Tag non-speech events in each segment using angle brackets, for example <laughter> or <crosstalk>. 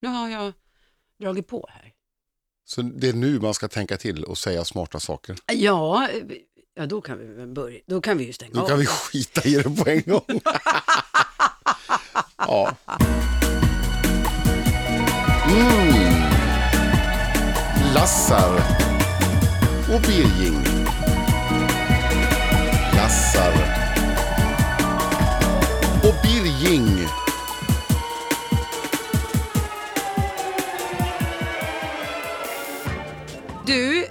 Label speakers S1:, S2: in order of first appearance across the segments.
S1: Nu har jag dragit på här.
S2: Så det är nu man ska tänka till och säga smarta saker.
S1: Ja, ja då kan vi börja. Då kan vi ju stänga
S2: Då
S1: av.
S2: kan vi skita i det på en gång. <laughs> ja. Mm. Lassar och Birging. Lassar och Birging.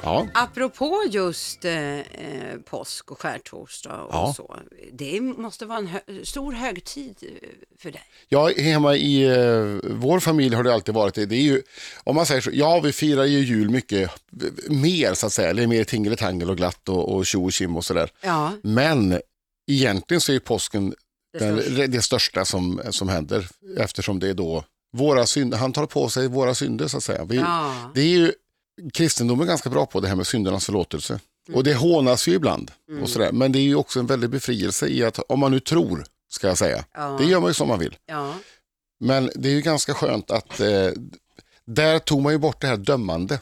S2: Ja.
S1: apropå just eh, eh, påsk och skärtorsdag och
S2: Ja.
S1: så. Det måste vara en hö- stor högtid eh, för dig.
S2: Ja, hemma i eh, vår familj har det alltid varit det. det är ju, om man säger så, ja vi firar ju jul mycket eh, mer så att säga, eller mer tingeletangel och glatt och, och tjo och tjim och sådär.
S1: Ja,
S2: Men egentligen så är påsken
S1: det
S2: den,
S1: största.
S2: det största som, som händer eftersom det är då våra synder, han tar på sig våra synder så att säga. Vi,
S1: Ja.
S2: Det är ju kristendomen är ganska bra på det här med syndernas förlåtelse. Och det hånas ju ibland.
S1: Mm.
S2: Och sådär. Men det är ju också en väldig befrielse i att, om man nu tror, ska jag säga.
S1: Ja.
S2: Det gör man ju som man vill.
S1: Ja.
S2: Men det är ju ganska skönt att eh, där tog man ju bort det här dömande.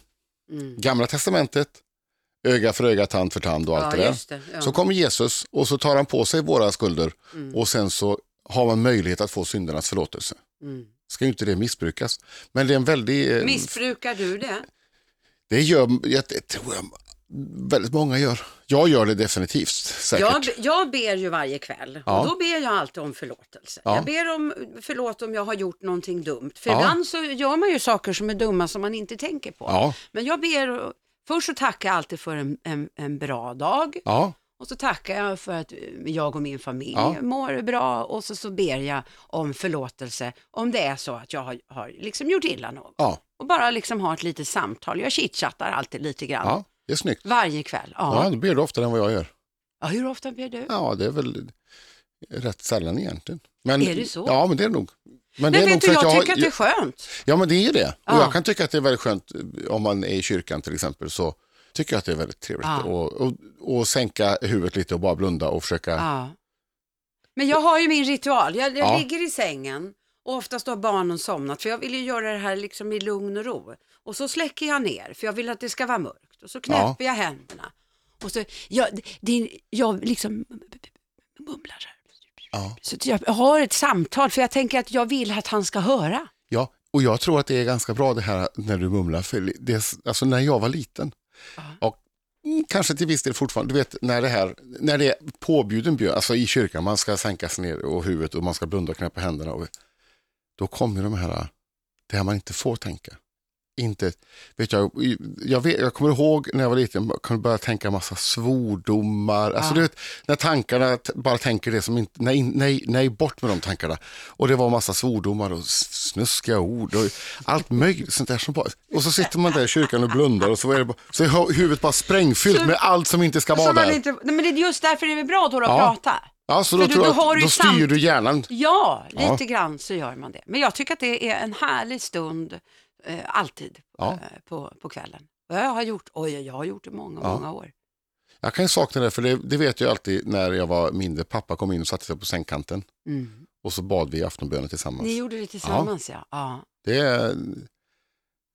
S1: Mm.
S2: Gamla testamentet, öga för öga, tand för tand och allt
S1: Ja,
S2: det där. Så kommer Jesus och så tar han på sig våra skulder
S1: Mm.
S2: och sen så har man möjlighet att få syndernas förlåtelse.
S1: Mm.
S2: Ska ju inte det missbrukas. Men det är en väldig... eh,
S1: Missbrukar du det?
S2: Det gör, jag, det tror jag väldigt många gör. Jag gör det definitivt, säkert.
S1: Jag, jag ber ju varje kväll
S2: Ja.
S1: och då ber jag alltid om förlåtelse.
S2: Ja.
S1: Jag ber om förlåt om jag har gjort någonting dumt. För
S2: Ja.
S1: ibland så gör man ju saker som är dumma som man inte tänker på. Men jag ber, först så tackar jag alltid för en, en, en bra dag och så tackar jag för att jag och min familj
S2: Ja.
S1: mår bra och så, så ber jag om förlåtelse om det är så att jag har, har liksom gjort illa någon.
S2: ja,
S1: Och bara liksom ha ett litet samtal. Jag chitchattar alltid lite grann.
S2: ja, det är snyggt.
S1: Varje kväll. Ja.
S2: Ja, det ber du oftare än vad jag gör.
S1: ja. Hur ofta ber du?
S2: Ja, det är väl rätt sällan egentligen. Men,
S1: Är det så?
S2: Ja, men det är nog. Men det
S1: Men vet du, jag,
S2: har-
S1: tycker att det är skönt.
S2: Ja, men det är det. Och
S1: Ja.
S2: jag kan tycka att det är väldigt skönt eh, om man är i kyrkan till exempel. Så tycker jag att det är väldigt trevligt.
S1: Ja.
S2: Och, och, och sänka huvudet lite och bara blunda och försöka.
S1: Ja. Men jag har ju min ritual. Jag, jag
S2: Ja.
S1: ligger i sängen och oftast har barnen somnat för jag vill ju göra det här liksom i lugn och ro. Och så släcker jag ner för jag vill att det ska vara mörkt och så knäpper jag händerna. Och så, jag, det, jag liksom mumlar så här. Så jag har ett samtal för jag tänker att jag vill att han ska höra.
S2: Ja, och jag tror att det är ganska bra det här när du mumlar. För det, alltså när jag var liten och mm, kanske till viss del fortfarande, du vet när det här, när det är påbjuden björn, alltså i kyrkan, man ska sänka sig ner och huvudet och man ska blunda och knäppa händerna. Och, då kommer de här, det här man inte får tänka. Inte, vet jag, jag, vet, jag kommer ihåg när jag var liten, jag kunde börja tänka massa svordomar. Alltså, du vet, när tankarna bara tänker det som inte, nej, nej, nej, bort med de tankarna. Och det var massa svordomar och snuskiga ord och allt möjligt sånt där som bara, och så sitter man där i kyrkan och blundar och så är, det bara, så är hu- huvudet bara sprängfyllt
S1: Så-
S2: med allt som inte ska vara där.
S1: inte, nej, men det är just därför det är bra då att
S2: Ja.
S1: prata.
S2: Ja, så då,
S1: du-
S2: tror jag
S1: då
S2: styr du hjärnan.
S1: Ja, lite
S2: Ja.
S1: grann så gör man det. Men jag tycker att det är en härlig stund, eh, alltid,
S2: Ja.
S1: eh, på, på kvällen. Och jag har gjort, oj, jag har gjort det många,
S2: Ja.
S1: många år.
S2: Jag kan sakna det, för det, det vet jag alltid när jag var mindre. Pappa kom in och satte sig på sängkanten
S1: Mm.
S2: och så bad vi aftonbönen tillsammans.
S1: Ni gjorde det tillsammans, ja. ja.
S2: Det,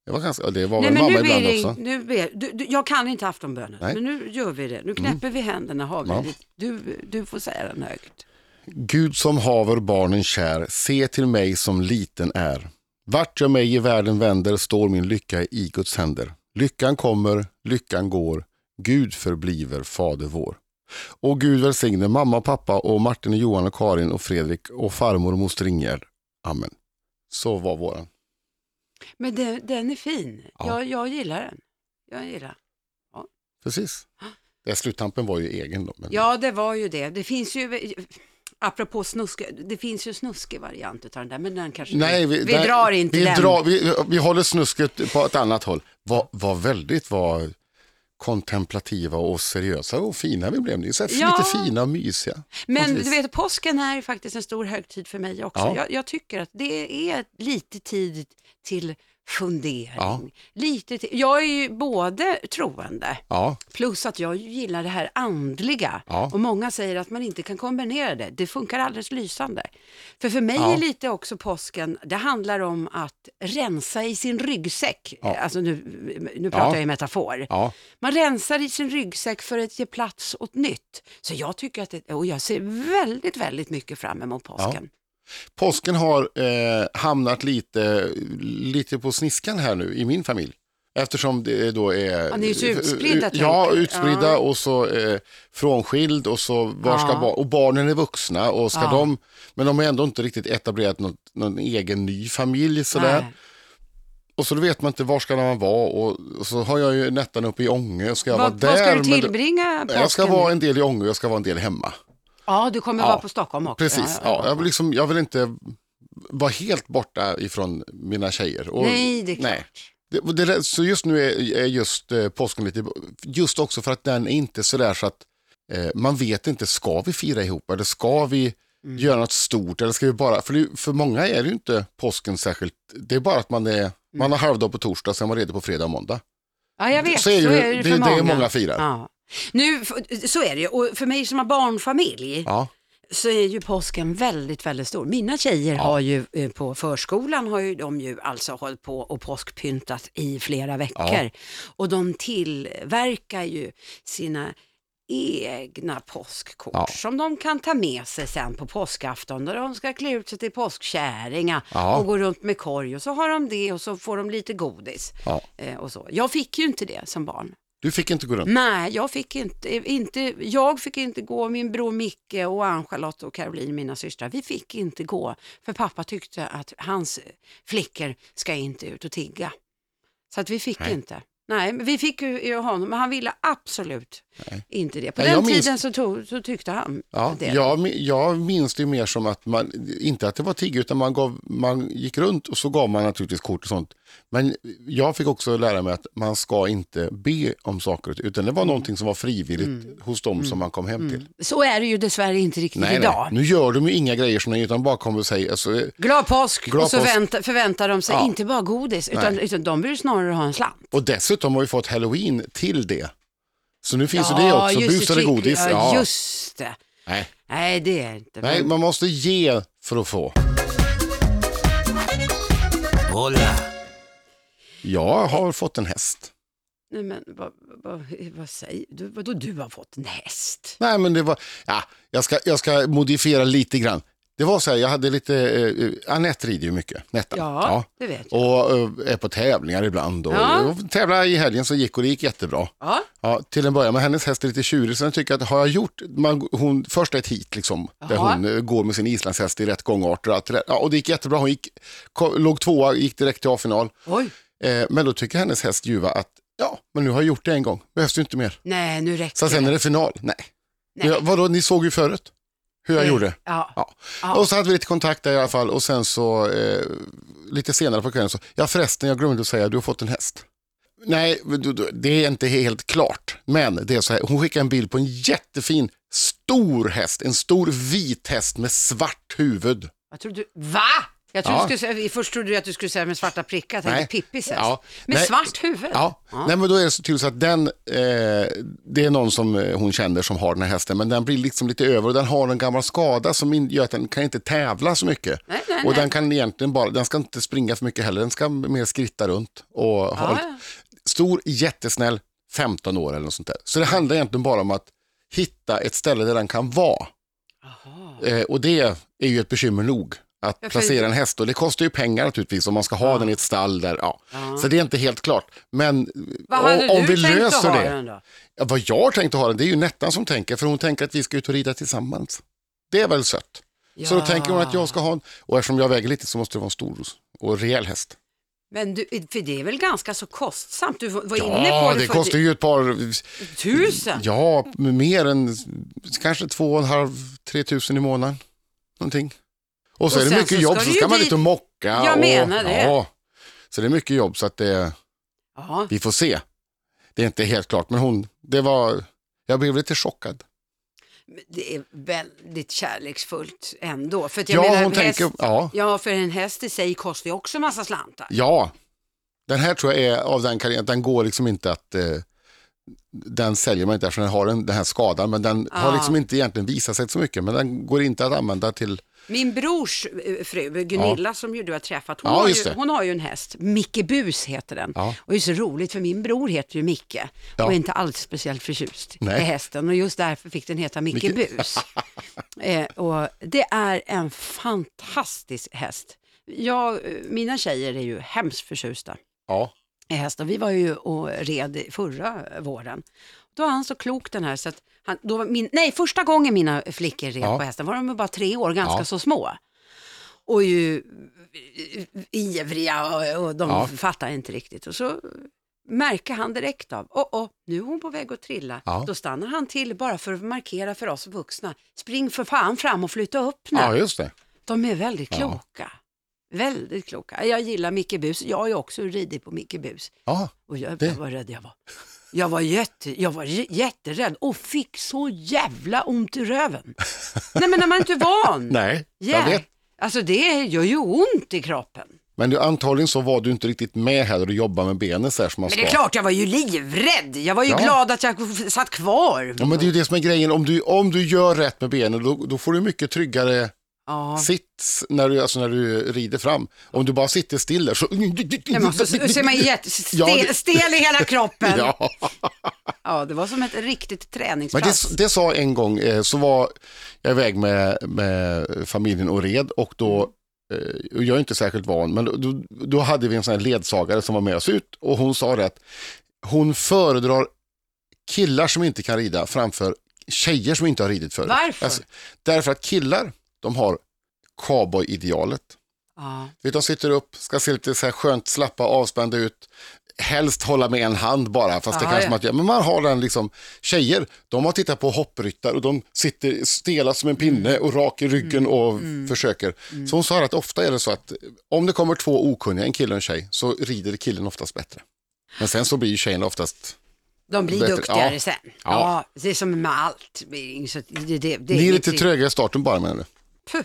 S2: det var ganska, det var
S1: Nej,
S2: väl mamma
S1: nu
S2: ibland
S1: det,
S2: också.
S1: nu ber, du, du, jag kan inte aftonbönen,
S2: Nej.
S1: men nu gör vi det. Nu knäpper vi händerna, vi
S2: Ja.
S1: du, du får säga den högt.
S2: Gud som haver barnen kär, se till mig som liten är. Vart jag mig i världen vänder står min lycka i Guds händer. Lyckan kommer, lyckan går, Gud förbliver fader vår. Och Gud välsigne mamma, pappa och Martin, och Johan, och Karin och Fredrik och farmor och moster Ingegerd. Amen. Så var våran.
S1: Men den, den är fin.
S2: Ja.
S1: Jag, jag gillar den. Jag gillar.
S2: Precis. Det sluttampen var ju egen då. Men...
S1: Ja, det var ju det. Det finns ju, apropå snusk, det finns ju snuskig variant av den där, men den kanske
S2: Nej,
S1: vi,
S2: vi,
S1: vi
S2: nej,
S1: drar inte
S2: vi,
S1: den.
S2: drar, vi, vi håller snusket på ett annat håll. Vad var väldigt var kontemplativa och seriösa och fina vi blev. Ni är så
S1: Ja.
S2: lite fina och mysiga.
S1: Men du vet, påsken är faktiskt en stor högtid för mig också.
S2: Ja.
S1: Jag, jag tycker att det är lite tid till fundering.
S2: Ja.
S1: Lite till. Jag är ju både troende,
S2: Ja,
S1: plus att jag gillar det här andliga.
S2: Ja.
S1: Och många säger att man inte kan kombinera det. Det funkar alldeles lysande. För för mig är lite också påsken, det handlar om att rensa i sin ryggsäck. Alltså nu, nu pratar
S2: Ja.
S1: jag i metafor. Man rensar i sin ryggsäck för att ge plats åt nytt. Så jag tycker att det, och jag ser väldigt, väldigt mycket fram emot påsken.
S2: Påsken har eh, hamnat lite, lite på sniskan här nu i min familj. Eftersom det då är...
S1: Ja, ni är så utspridda,
S2: Ja, utspridda
S1: Ja.
S2: och så eh, frånskild och så var ska
S1: Ja.
S2: och barnen är vuxna och ska
S1: Ja.
S2: de, men de har ändå inte riktigt etablerat något, någon egen ny familj sådär.
S1: Nej.
S2: Och så då vet man inte var ska man vara och, och så har jag ju nättan uppe i Ånge och ska vara
S1: Vad,
S2: där.
S1: vad ska du tillbringa påsken?
S2: jag ska vara en del i Ånge och jag ska vara en del hemma.
S1: Ja, du kommer vara på Stockholm också.
S2: Precis, ja, jag, vill liksom, jag vill inte vara helt borta ifrån mina tjejer. Och,
S1: Nej, det är klart.
S2: Det, det, så just nu är, är just eh, påsken lite, just också för att den är inte sådär så att eh, man vet inte, ska vi fira ihop eller ska vi
S1: Mm.
S2: göra något stort eller ska vi bara, för, det, för många är det ju inte påsken särskilt, det är bara att man är, man har halvdag på torsdag, sen är man redo på fredag och måndag.
S1: Ja, jag vet.
S2: Så är ju-
S1: så är det,
S2: det-
S1: för
S2: det är
S1: många.
S2: många firar.
S1: Ja. Nu, så är det ju. Och för mig som har barnfamilj
S2: Ja,
S1: så är ju påsken väldigt, väldigt stor. Mina tjejer har ju eh, på förskolan har ju de ju alltså hållit på och påskpyntat i flera veckor. Och de tillverkar ju sina egna påskkort
S2: Ja.
S1: som de kan ta med sig sen på påskafton när de ska klä ut sig till påskkärringar
S2: Ja.
S1: och gå runt med korg och så har de det och så får de lite godis.
S2: ja.
S1: Eh, och så. Jag fick ju inte det som barn.
S2: Du fick inte gå runt.
S1: Nej, jag fick inte, inte, jag fick inte gå, min bror Micke och Ann-Charlotte och Caroline, mina systrar, vi fick inte gå. För pappa tyckte att hans flickor ska inte ut och tigga. Så att vi fick
S2: Nej.
S1: inte. Nej, men vi fick ju honom, men han ville absolut
S2: Nej.
S1: inte det. På
S2: Nej,
S1: den
S2: minns-
S1: tiden så, tog, så tyckte han
S2: Ja,
S1: det.
S2: jag, jag minns det mer som att man, inte att det var tigg, utan man, gav, man gick runt och så gav man naturligtvis kort och sånt. Men jag fick också lära mig att man ska inte be om saker, utan det var någonting som var frivilligt hos dem som man kom hem till.
S1: Så är det ju dessvärre inte riktigt
S2: Nej,
S1: idag.
S2: nej, nu gör de ju inga grejer som det, utan bara kommer och säger, alltså,
S1: Glad påsk
S2: Glad
S1: och så
S2: påsk.
S1: vänta, förväntar de sig
S2: Ja.
S1: inte bara godis, utan,
S2: Nej.
S1: utan de vill snarare ha en slant.
S2: och dessutom har vi fått halloween till det. Så nu finns ju det också, bus
S1: det,
S2: godis.
S1: Ja,
S2: Ja.
S1: just det.
S2: Nej.
S1: Nej, det är inte.
S2: nej, man måste ge för att få.
S3: Hola.
S2: Jag har fått en häst.
S1: Nej, men vad, vad, vad säger du? Vadå du har fått en häst?
S2: Nej, men det var, ja, jag ska, jag ska modifiera lite grann. Det var så här, jag hade lite, eh, Anette rider ju mycket, Nettan.
S1: Ja, det vet jag.
S2: Och eh, är på tävlingar ibland. Och,
S1: Ja.
S2: och tävlade i helgen så gick och det gick jättebra.
S1: Ja,
S2: Ja, till en början, men hennes häst är lite tjurig så jag tycker att har jag gjort, man, hon, först ett hit liksom, där
S1: Jaha.
S2: hon eh, går med sin islandshäst i rätt gångarter och allt där. Ja, och det gick jättebra, hon gick, ko, låg tvåa, gick direkt till A-final.
S1: oj.
S2: Eh, men då tycker hennes häst Juva att, ja, men nu har jag gjort det en gång, behövs det inte mer.
S1: Nej, nu räcker
S2: Så sen är
S1: det.
S2: final, nej.
S1: Nej.
S2: Ja, vadå, ni såg ju förut hur jag
S1: Nej.
S2: gjorde.
S1: Ja.
S2: Ja.
S1: Ja.
S2: Och så hade vi lite kontakt där i alla fall och sen så eh, lite senare på kvällen så, ja förresten jag glömde att säga, du har fått en häst. Nej, det är inte helt klart, men det är så här, hon skickade en bild på en jättefin stor häst, en stor vit häst med svart huvud.
S1: Jag trodde, va? Jag trodde
S2: Ja.
S1: du skulle först trodde jag att du skulle säga med svarta prickar, tänkte
S2: Nej.
S1: Pippis häst.
S2: Ja.
S1: Med
S2: Nej.
S1: svart huvud?
S2: Ja, Nej, men då är det så så att den, eh, det är någon som eh, hon känner som har den här hästen, men den blir liksom lite över och den har en gammal skada som gör att den kan inte tävla så mycket.
S1: Nej, nej,
S2: och den kan egentligen bara, den ska inte springa för mycket heller, den ska mer skritta runt. Och ha
S1: Ja, ja.
S2: Stor, jättesnäll, 15 år eller något sånt där. Så det handlar egentligen bara om att hitta ett ställe där den kan vara. Eh, och det är ju ett bekymmer nog. Att
S1: Ja,
S2: placera en häst och det kostar ju pengar naturligtvis om man ska ha den i ett stall där. Ja. Så det är inte helt klart. Men om, om vi löser det. Ja, vad jag har tänkt att ha den, det är ju Nettan som tänker, för hon tänker att vi ska ut och rida tillsammans. Det är väl sött. Så då
S1: Ja.
S2: tänker hon att jag ska ha en, och eftersom jag väger lite så måste det vara en stor och rejäl häst.
S1: Men du, för det är väl ganska så kostsamt? Du var var inne på
S2: Ja,
S1: det.
S2: det
S1: för-
S2: kostar ju ett par,
S1: Tusen?
S2: ja, mer än kanske två och en halv, tre tusen i månaden. Någonting. Och så
S1: Och
S2: är det mycket jobb, så ska man
S1: dit-
S2: och mocka.
S1: Jag
S2: och,
S1: menar det.
S2: Ja, så det är mycket jobb så att det, vi får se. Det är inte helt klart, men hon, det var, jag blev lite chockad.
S1: Det är väldigt kärleksfullt ändå. För jag
S2: Ja,
S1: menar,
S2: hon
S1: häst,
S2: tänker, ja,
S1: Ja, för en häst i sig kostar ju också massa slantar.
S2: ja, Den här tror jag är av den karaktären, den går liksom inte att eh, den säljer man inte eftersom den har en, den här skadan, men den har liksom inte egentligen visat sig så mycket, men den går inte att använda till
S1: Min brors eh, fru, Gunilla, som ju du har träffat, hon,
S2: Ja,
S1: har ju, hon har ju en häst, Micke Bus heter den.
S2: Ja.
S1: Och det är så roligt för min bror heter ju Micke
S2: Ja.
S1: och är inte alls speciellt förtjust
S2: Nej.
S1: i hästen och just därför fick den heta Micke,
S2: Micke.
S1: Bus. <laughs> eh, och det är en fantastisk häst. Jag, eh, mina tjejer är ju hemskt förtjusta
S2: Ja,
S1: i hästar. Vi var ju och red förra våren. Då var han så klok den här så att han, då var min, nej första gången mina flickor red
S2: Ja.
S1: på hästen var de bara tre år, ganska
S2: Ja.
S1: så små. Och ju ivriga och, och de
S2: Ja.
S1: fattar inte riktigt. Och så märker han direkt av, åh, åh, nu är hon på väg att trilla.
S2: Ja.
S1: Då stannar han till bara för att markera för oss vuxna. Spring för fan fram och flytta upp nu.
S2: ja just det.
S1: De är väldigt kloka. Väldigt kloka. Jag gillar Micke Bus. Jag har ju också ridit på Micke Bus.
S2: Ja,
S1: Och jag,
S2: Det-
S1: jag var rädd jag var. Jag var, jätte, jag var jätterädd och fick så jävla ont i röven. <laughs> Nej men när man inte är van.
S2: nej, jag
S1: Yeah.
S2: vet.
S1: Alltså det gör ju ont i kroppen.
S2: Men du, antagligen så var du inte riktigt med här och du jobbar med benen så här som man
S1: Men det är klart, jag var ju livrädd. Jag var ju
S2: Ja.
S1: glad att jag satt kvar.
S2: Ja, men det är ju det som är grejen, om du, om du gör rätt med benen då, då får du mycket tryggare
S1: Ja.
S2: sits när du, alltså när du rider fram. Om du bara sitter still där så...
S1: Men så, ser man jättestel
S2: Ja, det-
S1: stel i hela kroppen. <laughs> Ja.
S2: Ja.
S1: det var som ett riktigt
S2: Men
S1: träningspass.
S2: det, det sa en gång, eh, så var jag iväg med, med familjen och red och då, eh, och jag är inte särskilt van, men då, då, hade vi en sån här ledsagare som var med oss ut och hon sa det att hon föredrar killar som inte kan rida framför tjejer som inte har ridit förut.
S1: Varför?
S2: därför att killar, de har cowboy-idealet. De sitter upp, ska se lite så här skönt slappa, avspända ut. Helst hålla med en hand bara, fast det
S1: Ja,
S2: kanske
S1: ja.
S2: man inte. Men man har den liksom, tjejer, de har tittat på hoppryttar och de sitter stela som en pinne och rak i ryggen och försöker. Så hon sa att ofta är det så att om det kommer två okunniga, en kille och en tjej, så rider killen oftast bättre. Men sen så blir ju tjejen oftast,
S1: De blir
S2: Bättre.
S1: duktigare
S2: Ja.
S1: sen.
S2: Ja.
S1: Ja. det är som med allt. Så det, det, det
S2: ni är lite tröga i starten bara menar du?
S1: Puh.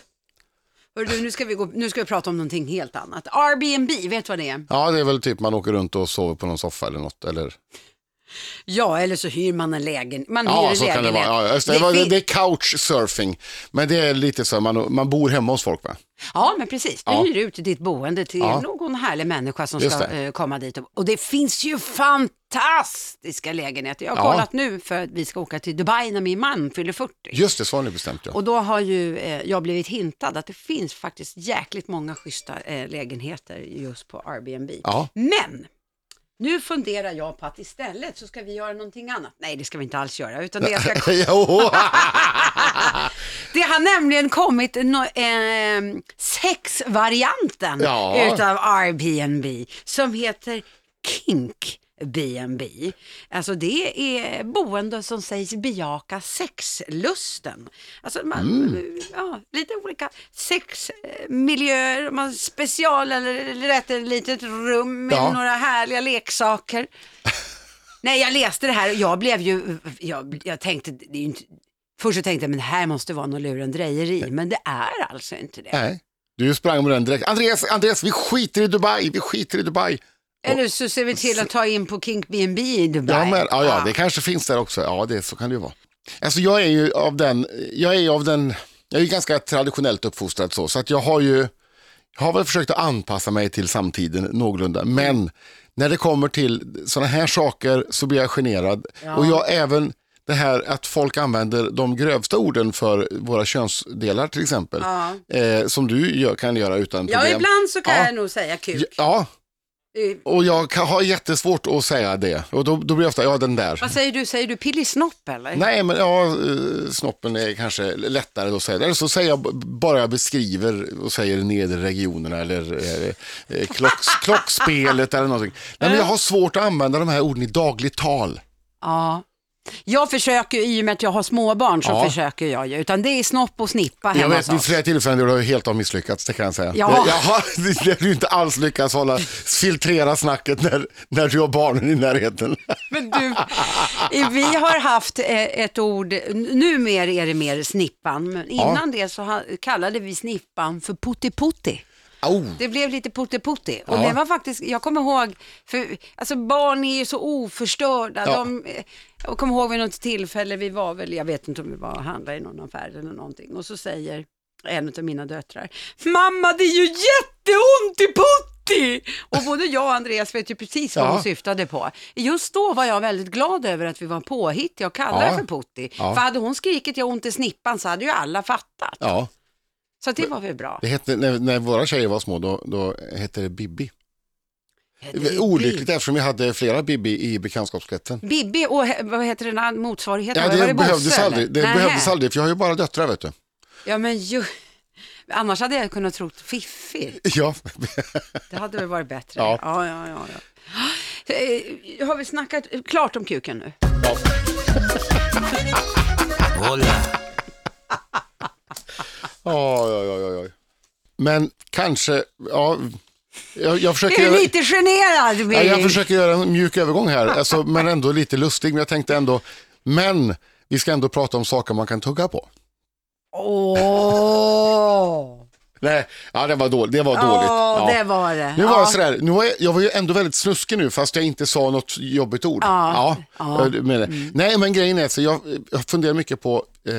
S1: Hör du, nu, ska vi gå, nu ska vi prata om någonting helt annat. Airbnb, vet du vad det är?
S2: Ja, det är väl typ man åker runt och sover på någon soffa eller något, eller?
S1: Ja, eller så hyr man en lägenhet. Man hyr
S2: Ja,
S1: en
S2: så kan det
S1: lägenhet.
S2: vara. Ja, just det, det, det är couchsurfing. Men det är lite så, man, man bor hemma hos folk va?
S1: Ja, men precis. Du
S2: Ja.
S1: hyr ut ditt boende till
S2: Ja.
S1: någon härlig människa som
S2: Just
S1: ska
S2: det.
S1: eh, komma dit. Och, och det finns ju fantastiska lägenheter. Jag har
S2: Ja.
S1: kollat nu för att vi ska åka till Dubai när min man fyller 40.
S2: Just det, så har ni bestämt ja.
S1: Och då har ju eh, jag blivit hintad att det finns faktiskt jäkligt många schyssta eh, lägenheter just på Airbnb.
S2: Ja.
S1: Men nu funderar jag på att istället så ska vi göra någonting annat. Nej, det ska vi inte alls göra, utan det, ska, <laughs> <laughs> det har nämligen kommit no, eh, sexvarianten
S2: Ja.
S1: utav Airbnb som heter Kink. B&B. Alltså det är boende som sägs bejaka sexlusten. Alltså man,
S2: Mm.
S1: ja, lite olika sexmiljöer, man special eller, rätt ett litet rum med
S2: Ja.
S1: några härliga leksaker. Nej, jag läste det här och jag blev ju, jag, jag tänkte, det är inte, först så tänkte jag men det här måste vara något lurendrejeri, men det är alltså inte det.
S2: Nej, du sprang med den direkt. Andreas, Andreas, vi skiter i Dubai, vi skiter i Dubai.
S1: Eller så ser vi till att ta in på Kink B&B i Dubai.
S2: Ja, men, ja, ja, det kanske finns där också. Ja, det, så kan det ju vara. Alltså jag är ju av den, jag är ju av den, jag är ju ganska traditionellt uppfostrad så, så att jag har ju, jag har väl försökt att anpassa mig till samtiden någorlunda, men när det kommer till sådana här saker så blir jag generad. Och jag även, det här att folk använder de grövsta orden för våra könsdelar till exempel,
S1: Ja.
S2: eh, som du gör, kan göra utan
S1: Ja,
S2: problem.
S1: ibland så kan
S2: Ja.
S1: jag nog säga kuk.
S2: Ja, och jag kan, har jättesvårt att säga det. Och då, då blir det ofta, ja den där.
S1: Vad säger du? Säger du pillisnopp eller?
S2: Nej, men ja, eh, snoppen är kanske lättare att säga. Eller så säger jag bara jag beskriver och säger nedre regionerna eller eh, eh, klocks, <laughs> klockspelet eller någonting. Nej, men jag har svårt att använda de här orden i dagligt tal.
S1: Ja. Jag försöker, i och med att jag har småbarn så
S2: Ja.
S1: försöker jag ju. Utan det är snopp och snippa
S2: Jag
S1: hemma
S2: vet
S1: hos
S2: vid
S1: oss.
S2: flera tillfällen där du har helt har misslyckats, det kan jag säga.
S1: Ja.
S2: Jag det <laughs> har du inte alls lyckats hålla, filtrera snacket när, när du har barnen i närheten. <laughs>
S1: Men du, eh, vi har haft eh, ett ord, n- numera är det mer snippan, men innan det så ha- kallade vi snippan för putti-putti.
S2: Oh.
S1: Det blev lite putti-putti. Och
S2: Ja.
S1: det var faktiskt, jag kommer ihåg, för alltså barn är ju så oförstörda.
S2: Ja.
S1: De, eh, jag kommer ihåg vid något tillfälle, vi var väl, jag vet inte om vi var och handlade i någon affär eller någonting. Och så säger en av mina döttrar, mamma det är ju jätteont i putti! Och både jag och Andreas vet ju precis vad
S2: Ja.
S1: hon syftade på. Just då var jag väldigt glad över att vi var påhittiga och kallade
S2: Ja.
S1: för putti. För hade hon skrikit jag har ont i snippan så hade ju alla fattat. Så det var väl bra.
S2: det hette, när, när våra tjejer var små då, då hette det Bibi.
S1: Det
S2: Olyckligt eftersom vi hade flera Bibi i bekantskapskretsen.
S1: Bibi och he- vad heter den andra motsvarigheten?
S2: Ja,
S1: Var
S2: det,
S1: det
S2: behövdes
S1: Bosse,
S2: aldrig.
S1: eller?
S2: Det
S1: Nähä.
S2: behövdes aldrig, för jag har ju bara döttrar vet du.
S1: Ja, men ju... Annars hade jag kunnat tro Fiffi.
S2: Ja, <laughs>
S1: Det hade väl varit bättre.
S2: Ja.
S1: ja, ja, ja, ja. Eh, Har vi snackat klart om kuken nu?
S2: ja. <laughs> Oj, oj, oj, oj. Men kanske, ja, jag, jag försöker...
S1: Är du
S2: göra-
S1: lite generad?
S2: Ja,
S1: Birger?
S2: jag försöker göra en mjuk övergång här, alltså, men ändå lite lustig. Men jag tänkte ändå, men vi ska ändå prata om saker man kan tugga på.
S1: Åh!
S2: Nej, ja, det var dåligt. Det var dåligt.
S1: Ja,
S2: Ja.
S1: det var det.
S2: Nu var
S1: ja.
S2: jag sådär, nu var jag, jag var ju ändå väldigt snuskig nu fast jag inte sa något jobbigt ord.
S1: Ja, ja.
S2: jag menar. Nej men grejen är så jag, jag funderar mycket på, eh,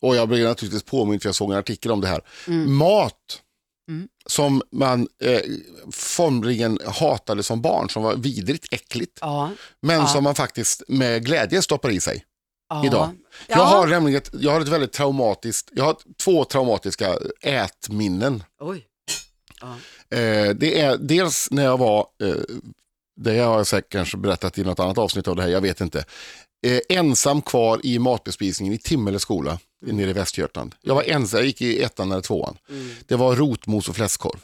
S2: och jag blev naturligtvis påmind för jag såg en artikel om det här,
S1: Mm.
S2: mat som man eh, formligen hatade som barn, som var vidrigt äckligt,
S1: Ja.
S2: men
S1: Ja.
S2: som man faktiskt med glädje stoppar i sig
S1: ja.
S2: idag.
S1: Ja.
S2: Jag har nämligen ett, jag har ett väldigt traumatiskt, jag har två traumatiska ätminnen.
S1: Oj.
S2: Eh, det är dels när jag var, eh, det har jag säkert kanske berättat i något annat avsnitt av det här, jag vet inte. Eh, ensam kvar i matbespisningen i Timmele skola nere i Västergötland. Jag var ensam, jag gick i ettan eller tvåan. Det var rotmos och fläskkorv.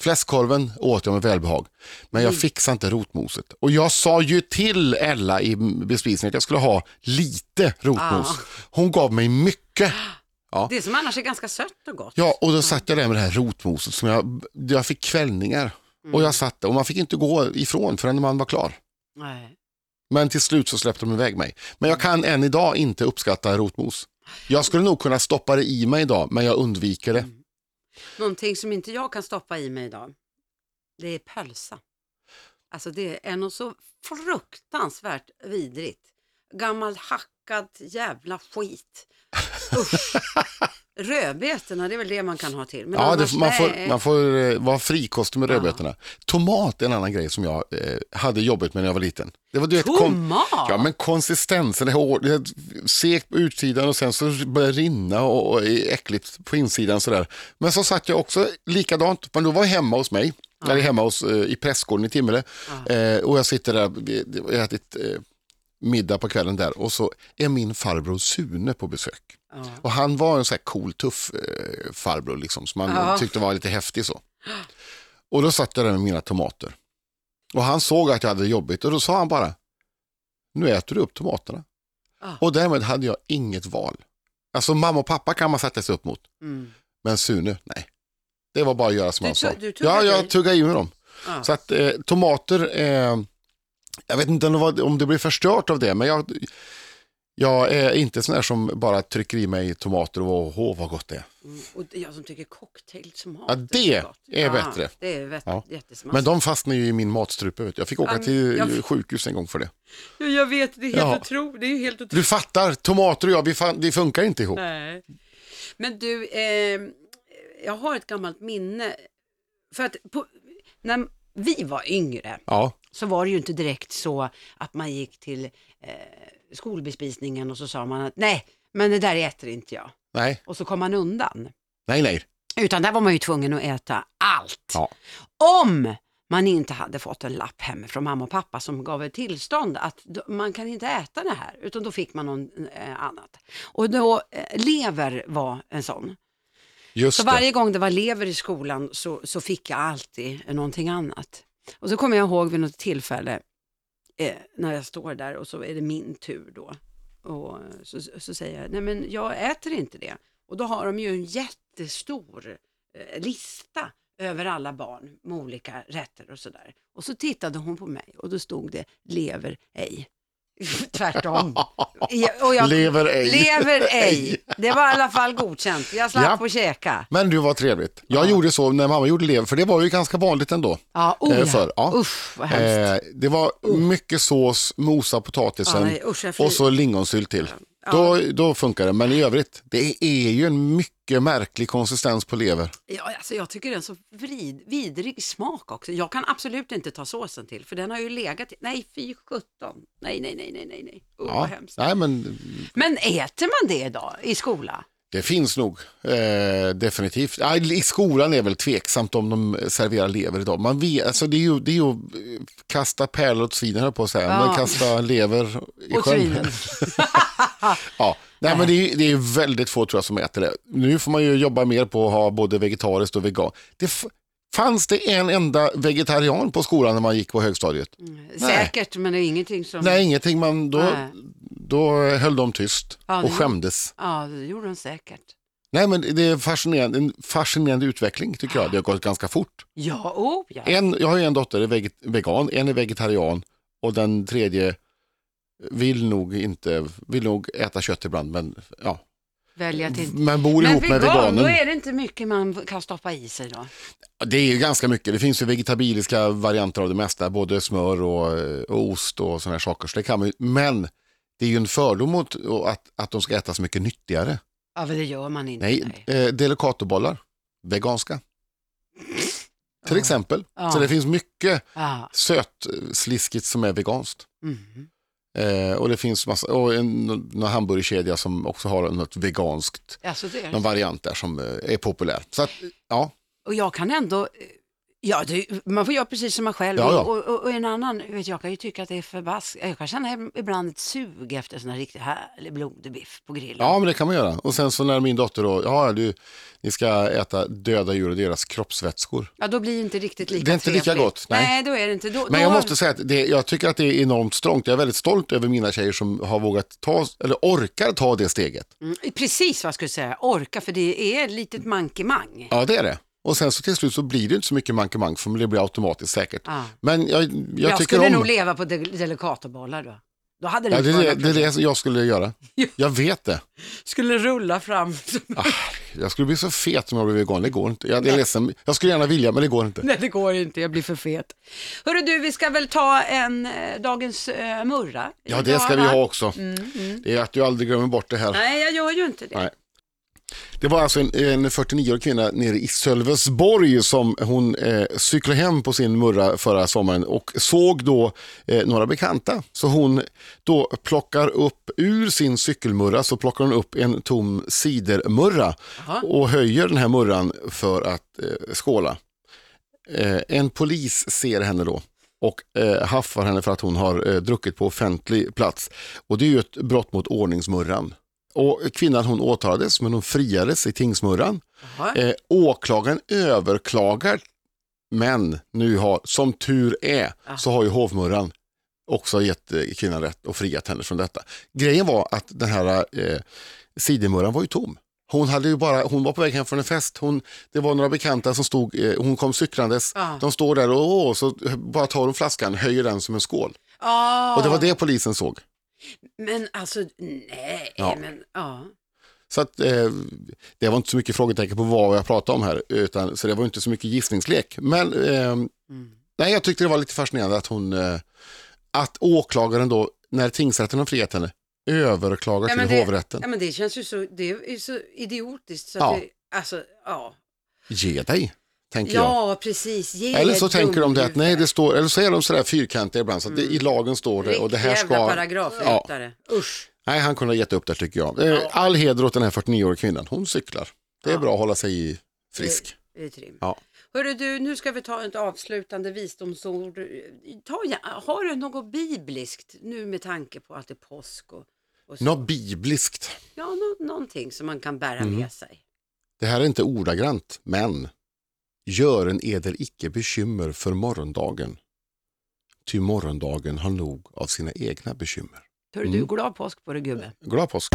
S2: Fläskkorven åt jag med välbehag, men jag fixade inte rotmoset. Och jag sa ju till Ella i bespisningen att jag skulle ha lite rotmos.
S1: Ah.
S2: Hon gav mig mycket.
S1: Det som annars är ganska sött och gott.
S2: Ja, och då satt jag där med det här rotmoset som jag, jag fick kvällningar. Och
S1: Mm.
S2: jag satt där och man fick inte gå ifrån förrän man var klar.
S1: Nej.
S2: Men till slut så släppte de iväg mig. Men jag kan än idag inte uppskatta rotmos. Jag skulle nog kunna stoppa det i mig idag, men jag undviker det. Mm.
S1: Någonting som inte jag kan stoppa i mig idag, det är pölsa. Alltså det är något så fruktansvärt vidrigt. Gammal hackad jävla skit. Usch. Rödbetorna, det är väl det man kan ha till. Men
S2: Ja, det, man, får, man får eh, vara frikostig med
S1: Ja.
S2: rödbetorna. Tomat är en annan grej som jag eh, hade jobbigt med när jag var liten. Det var, du vet,
S1: Tomat?
S2: ja, men konsistensen är hård, det är segt på utsidan och sen så börjar det rinna och, och är äckligt på insidan sådär. Men så satt jag också likadant, men då var jag hemma hos mig, eller hemma hos, eh, i prästgården i Timmele. Eh, och jag sitter där, vi- vi har ätit eh, middag på kvällen där och så är min farbror Sune på besök.
S1: Ja.
S2: Och han var en sån här cool, tuff eh, farbror liksom, som man
S1: Ja.
S2: tyckte var lite häftig så. Och då satt jag där med mina tomater. Och han såg att jag hade jobbigt och då sa han bara, nu äter du upp tomaterna.
S1: Ja.
S2: Och därmed hade jag inget val. Alltså mamma och pappa kan man sätta sig upp mot,
S1: Mm.
S2: men Sune, nej. Det var bara att göra som
S1: Du
S2: han sa.
S1: du
S2: Ja, jag tuggade i med dem. Så att eh, tomater, eh, jag vet inte om det, det blir förstört av det, men jag, jag är inte sån där som bara trycker i mig tomater och åh vad gott det är.
S1: Mm. Och det är jag som tycker cocktailtomat
S2: Ja,
S1: är
S2: det
S1: gott.
S2: är bättre.
S1: Det är
S2: Ja.
S1: jättesmaskigt.
S2: Men de fastnar ju i min matstrupe. Vet du. Jag fick åka
S1: Ja,
S2: till
S1: jag-
S2: sjukhus en gång för det.
S1: Ja, jag vet, det är helt
S2: Ja.
S1: otroligt. Det är helt otroligt.
S2: Du fattar, tomater och jag, vi, fan, vi funkar inte ihop.
S1: Nej. Men du, eh, jag har ett gammalt minne. För att på, när vi var yngre
S2: Ja,
S1: så var det ju inte direkt så att man gick till eh, skolbespisningen och så sa man att nej, men det där äter inte jag.
S2: nej,
S1: Och så kom man undan.
S2: nej, nej.
S1: Utan där var man ju tvungen att äta allt.
S2: Ja.
S1: Om man inte hade fått en lapp hem från mamma och pappa som gav ett tillstånd att man kan inte äta det här, utan då fick man något eh, annat. Och då, eh, lever var en sån.
S2: Just
S1: Så
S2: det.
S1: varje gång det var lever i skolan så, så fick jag alltid någonting annat. Och så kommer jag ihåg vid något tillfälle eh, när jag står där och så är det min tur då. Och så, så säger jag, nej men jag äter inte det. Och då har de ju en jättestor eh, lista över alla barn med olika rätter och sådär. Och så tittade hon på mig och då stod det lever ej. <laughs> Tvärtom. Och jag,
S2: Lever ej.
S1: Lever <laughs> ej. Det var i alla fall godkänt. Jag slapp
S2: Ja.
S1: att käka.
S2: Men du var trevligt. Jag gjorde så när mamma gjorde lever, för det var ju ganska vanligt ändå.
S1: Ja, oh,
S2: Eh,
S1: ja.
S2: förr, ja.
S1: Usch, vad hemskt.
S2: Eh, det var mycket sås, mosa potatisen
S1: Ja, nej, usch,
S2: och så lingonsylt till. Då, då funkar det, men i övrigt, det är ju en mycket märklig konsistens på lever.
S1: Ja, alltså jag tycker det är så vrid, vidrig smak också. Jag kan absolut inte ta såsen till, för den har ju legat i... Nej, fy sjutton. Nej, nej, nej, nej, nej, nej. Oh, vad hemskt.
S2: nej, men
S1: Men äter man det idag i skola?
S2: Det finns nog, eh, definitivt. I skolan är väl tveksamt om de serverar lever idag. Man vet, alltså det är ju, det är ju eh, kasta pärlor åt svinen höll på att säga,
S1: Ja.
S2: men kasta lever i <laughs>
S1: Och
S2: sjön. <laughs> Ja, nej, men det är, det är väldigt få tror jag som äter det. Nu får man ju jobba mer på att ha både vegetariskt och vegan. Det f- fanns det en enda vegetarian på skolan när man gick på högstadiet?
S1: Säkert, men det är ingenting som...
S2: Nej, ingenting. Man, då,
S1: Nej.
S2: Då höll de tyst
S1: Ja,
S2: och skämdes.
S1: Ja, det gjorde de säkert.
S2: Nej, men det är fascinerande, en fascinerande utveckling tycker jag. Det har gått ganska fort.
S1: Ja, oh, ja.
S2: En, jag har ju en dotter är veget, vegan, en är vegetarian och den tredje vill nog inte, vill nog äta kött ibland, men ja.
S1: Välja till...
S2: Men bor
S1: Men
S2: ihop med
S1: vegan,
S2: veganen.
S1: då är det inte mycket man kan stoppa i sig då.
S2: Det är ju ganska mycket. Det finns ju vegetabiliska varianter av det mesta, både smör och, och ost och sådana här saker. Så det kan man, men det är ju en fördom mot att, att de ska äta så mycket nyttigare.
S1: Ja, men det gör man inte.
S2: Nej, eh, delicatobollar, veganska. Till exempel.
S1: Ja.
S2: Så det finns mycket
S1: Ja.
S2: sötsliskigt som är veganskt.
S1: Mhm.
S2: Eh, och det finns massa, och en, någon hamburgerkedja som också har något veganskt,
S1: Alltså
S2: någon variant där som eh, är populär. Så att, ja,
S1: Och jag kan ändå, eh, ja det, man får göra precis som man själv
S2: Ja, ja.
S1: Och, och, och en annan, vet jag kan ju tycka att det är förbask, jag kan känna ibland ett sug efter sån här riktigt härlig blodig biff på grillen.
S2: Ja, men det kan man göra. Och sen så när min dotter då, ja du, ni ska äta döda djur och deras kroppsvätskor.
S1: Ja, då blir det inte riktigt lika
S2: Det är inte lika
S1: trevligt.
S2: gott, nej.
S1: Nej, då är det inte. Då,
S2: Men jag måste säga att det, jag tycker att det är enormt strångt. Jag är väldigt stolt över mina tjejer som har vågat ta, eller orkar ta det steget.
S1: Mm, precis vad jag skulle säga, orka, för det är ett litet mankemang.
S2: Ja, det är det. Och sen så till slut så blir det inte så mycket mankemang för det blir automatiskt säkert.
S1: Ja.
S2: Men jag, jag,
S1: Jag,
S2: tycker
S1: skulle
S2: om...
S1: nog leva på de- delicatobollar då. Då hade det
S2: Ja, det, det, det är det jag skulle göra. <laughs>
S1: Ja.
S2: Jag vet det.
S1: Skulle rulla fram. som- <laughs>
S2: Jag skulle bli så fet om jag blev vegan, det går inte. Jag är ledsen. Jag skulle gärna vilja, men det går inte.
S1: Nej, det går inte, jag blir för fet. Hörru du, vi ska väl ta en eh, dagens eh, murra?
S2: Ja, det ska vi ha också.
S1: Mm,
S2: Det är att du aldrig glömmer bort det här.
S1: Nej, jag gör ju inte det.
S2: Nej. Det var alltså en, en 49-årig kvinna nere i Sölvesborg som hon eh, cyklade hem på sin murra förra sommaren och såg då eh, några bekanta. Så hon då plockar upp ur sin cykelmurra så plockar hon upp en tom cidermurra
S1: Jaha.
S2: och höjer den här murran för att eh, skåla. Eh, en polis ser henne då och eh, haffar henne för att hon har eh, druckit på offentlig plats. Och det är ju ett brott mot ordningsmurran. Och kvinnan hon åtalades men hon friades i tingsmurran. Eh, åklagaren överklagar men nu har, som tur är,
S1: Ah.
S2: så har ju hovmurran också gett eh, kvinnan rätt och friat henne från detta. Grejen var att den här eh, sidemurran var ju tom. Hon, hade ju bara, hon var på väg hem från en fest. Hon, det var några bekanta som stod, eh, hon kom cyklandes.
S1: Ja.
S2: De står där och åh, så bara tar hon flaskan, höjer den som en skål.
S1: Ah,
S2: Och det var det polisen såg.
S1: Men alltså, nej,
S2: Ja.
S1: men ja.
S2: Så att, eh, det var inte så mycket frågetecken på vad jag pratade om här, utan, så det var inte så mycket gissningslek. Men eh,
S1: Mm.
S2: nej, jag tyckte det var lite fascinerande att hon, eh, att åklagaren då, när tingsrätten har friat henne, överklagar
S1: Ja,
S2: till
S1: det-
S2: hovrätten.
S1: Ja, men det känns ju så, det är ju så idiotiskt så
S2: Ja.
S1: att det, alltså, ja.
S2: Ge dig, tänker jag.
S1: Ja, precis. Ge
S2: Eller så tänker de det att nej, det står, eller så är de sådär fyrkantiga ibland, så att det, i lagen står det och det här.
S1: Riktig jävla
S2: ska...
S1: paragrafryttare. Usch.
S2: Nej, han kunde ha gett upp det tycker jag. Eh,
S1: Ja.
S2: All heder åt den här 49-åriga kvinnan, hon cyklar. Det är
S1: Ja.
S2: bra att hålla sig i frisk.
S1: Trim.
S2: Ja.
S1: Hörru du, nu ska vi ta ett avslutande visdomsord. Ta, ja, har du något bibliskt nu med tanke på att det är påsk och, och så?
S2: Något bibliskt.
S1: Ja, nå, någonting som man kan bära
S2: Mm.
S1: med sig.
S2: Det här är inte ordagrant, men gör en eder icke bekymmer för morgondagen. Ty morgondagen har nog av sina egna bekymmer. Mm.
S1: du, glad påsk på dig gubbe.
S2: Glad påsk!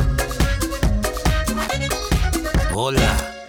S3: Hola.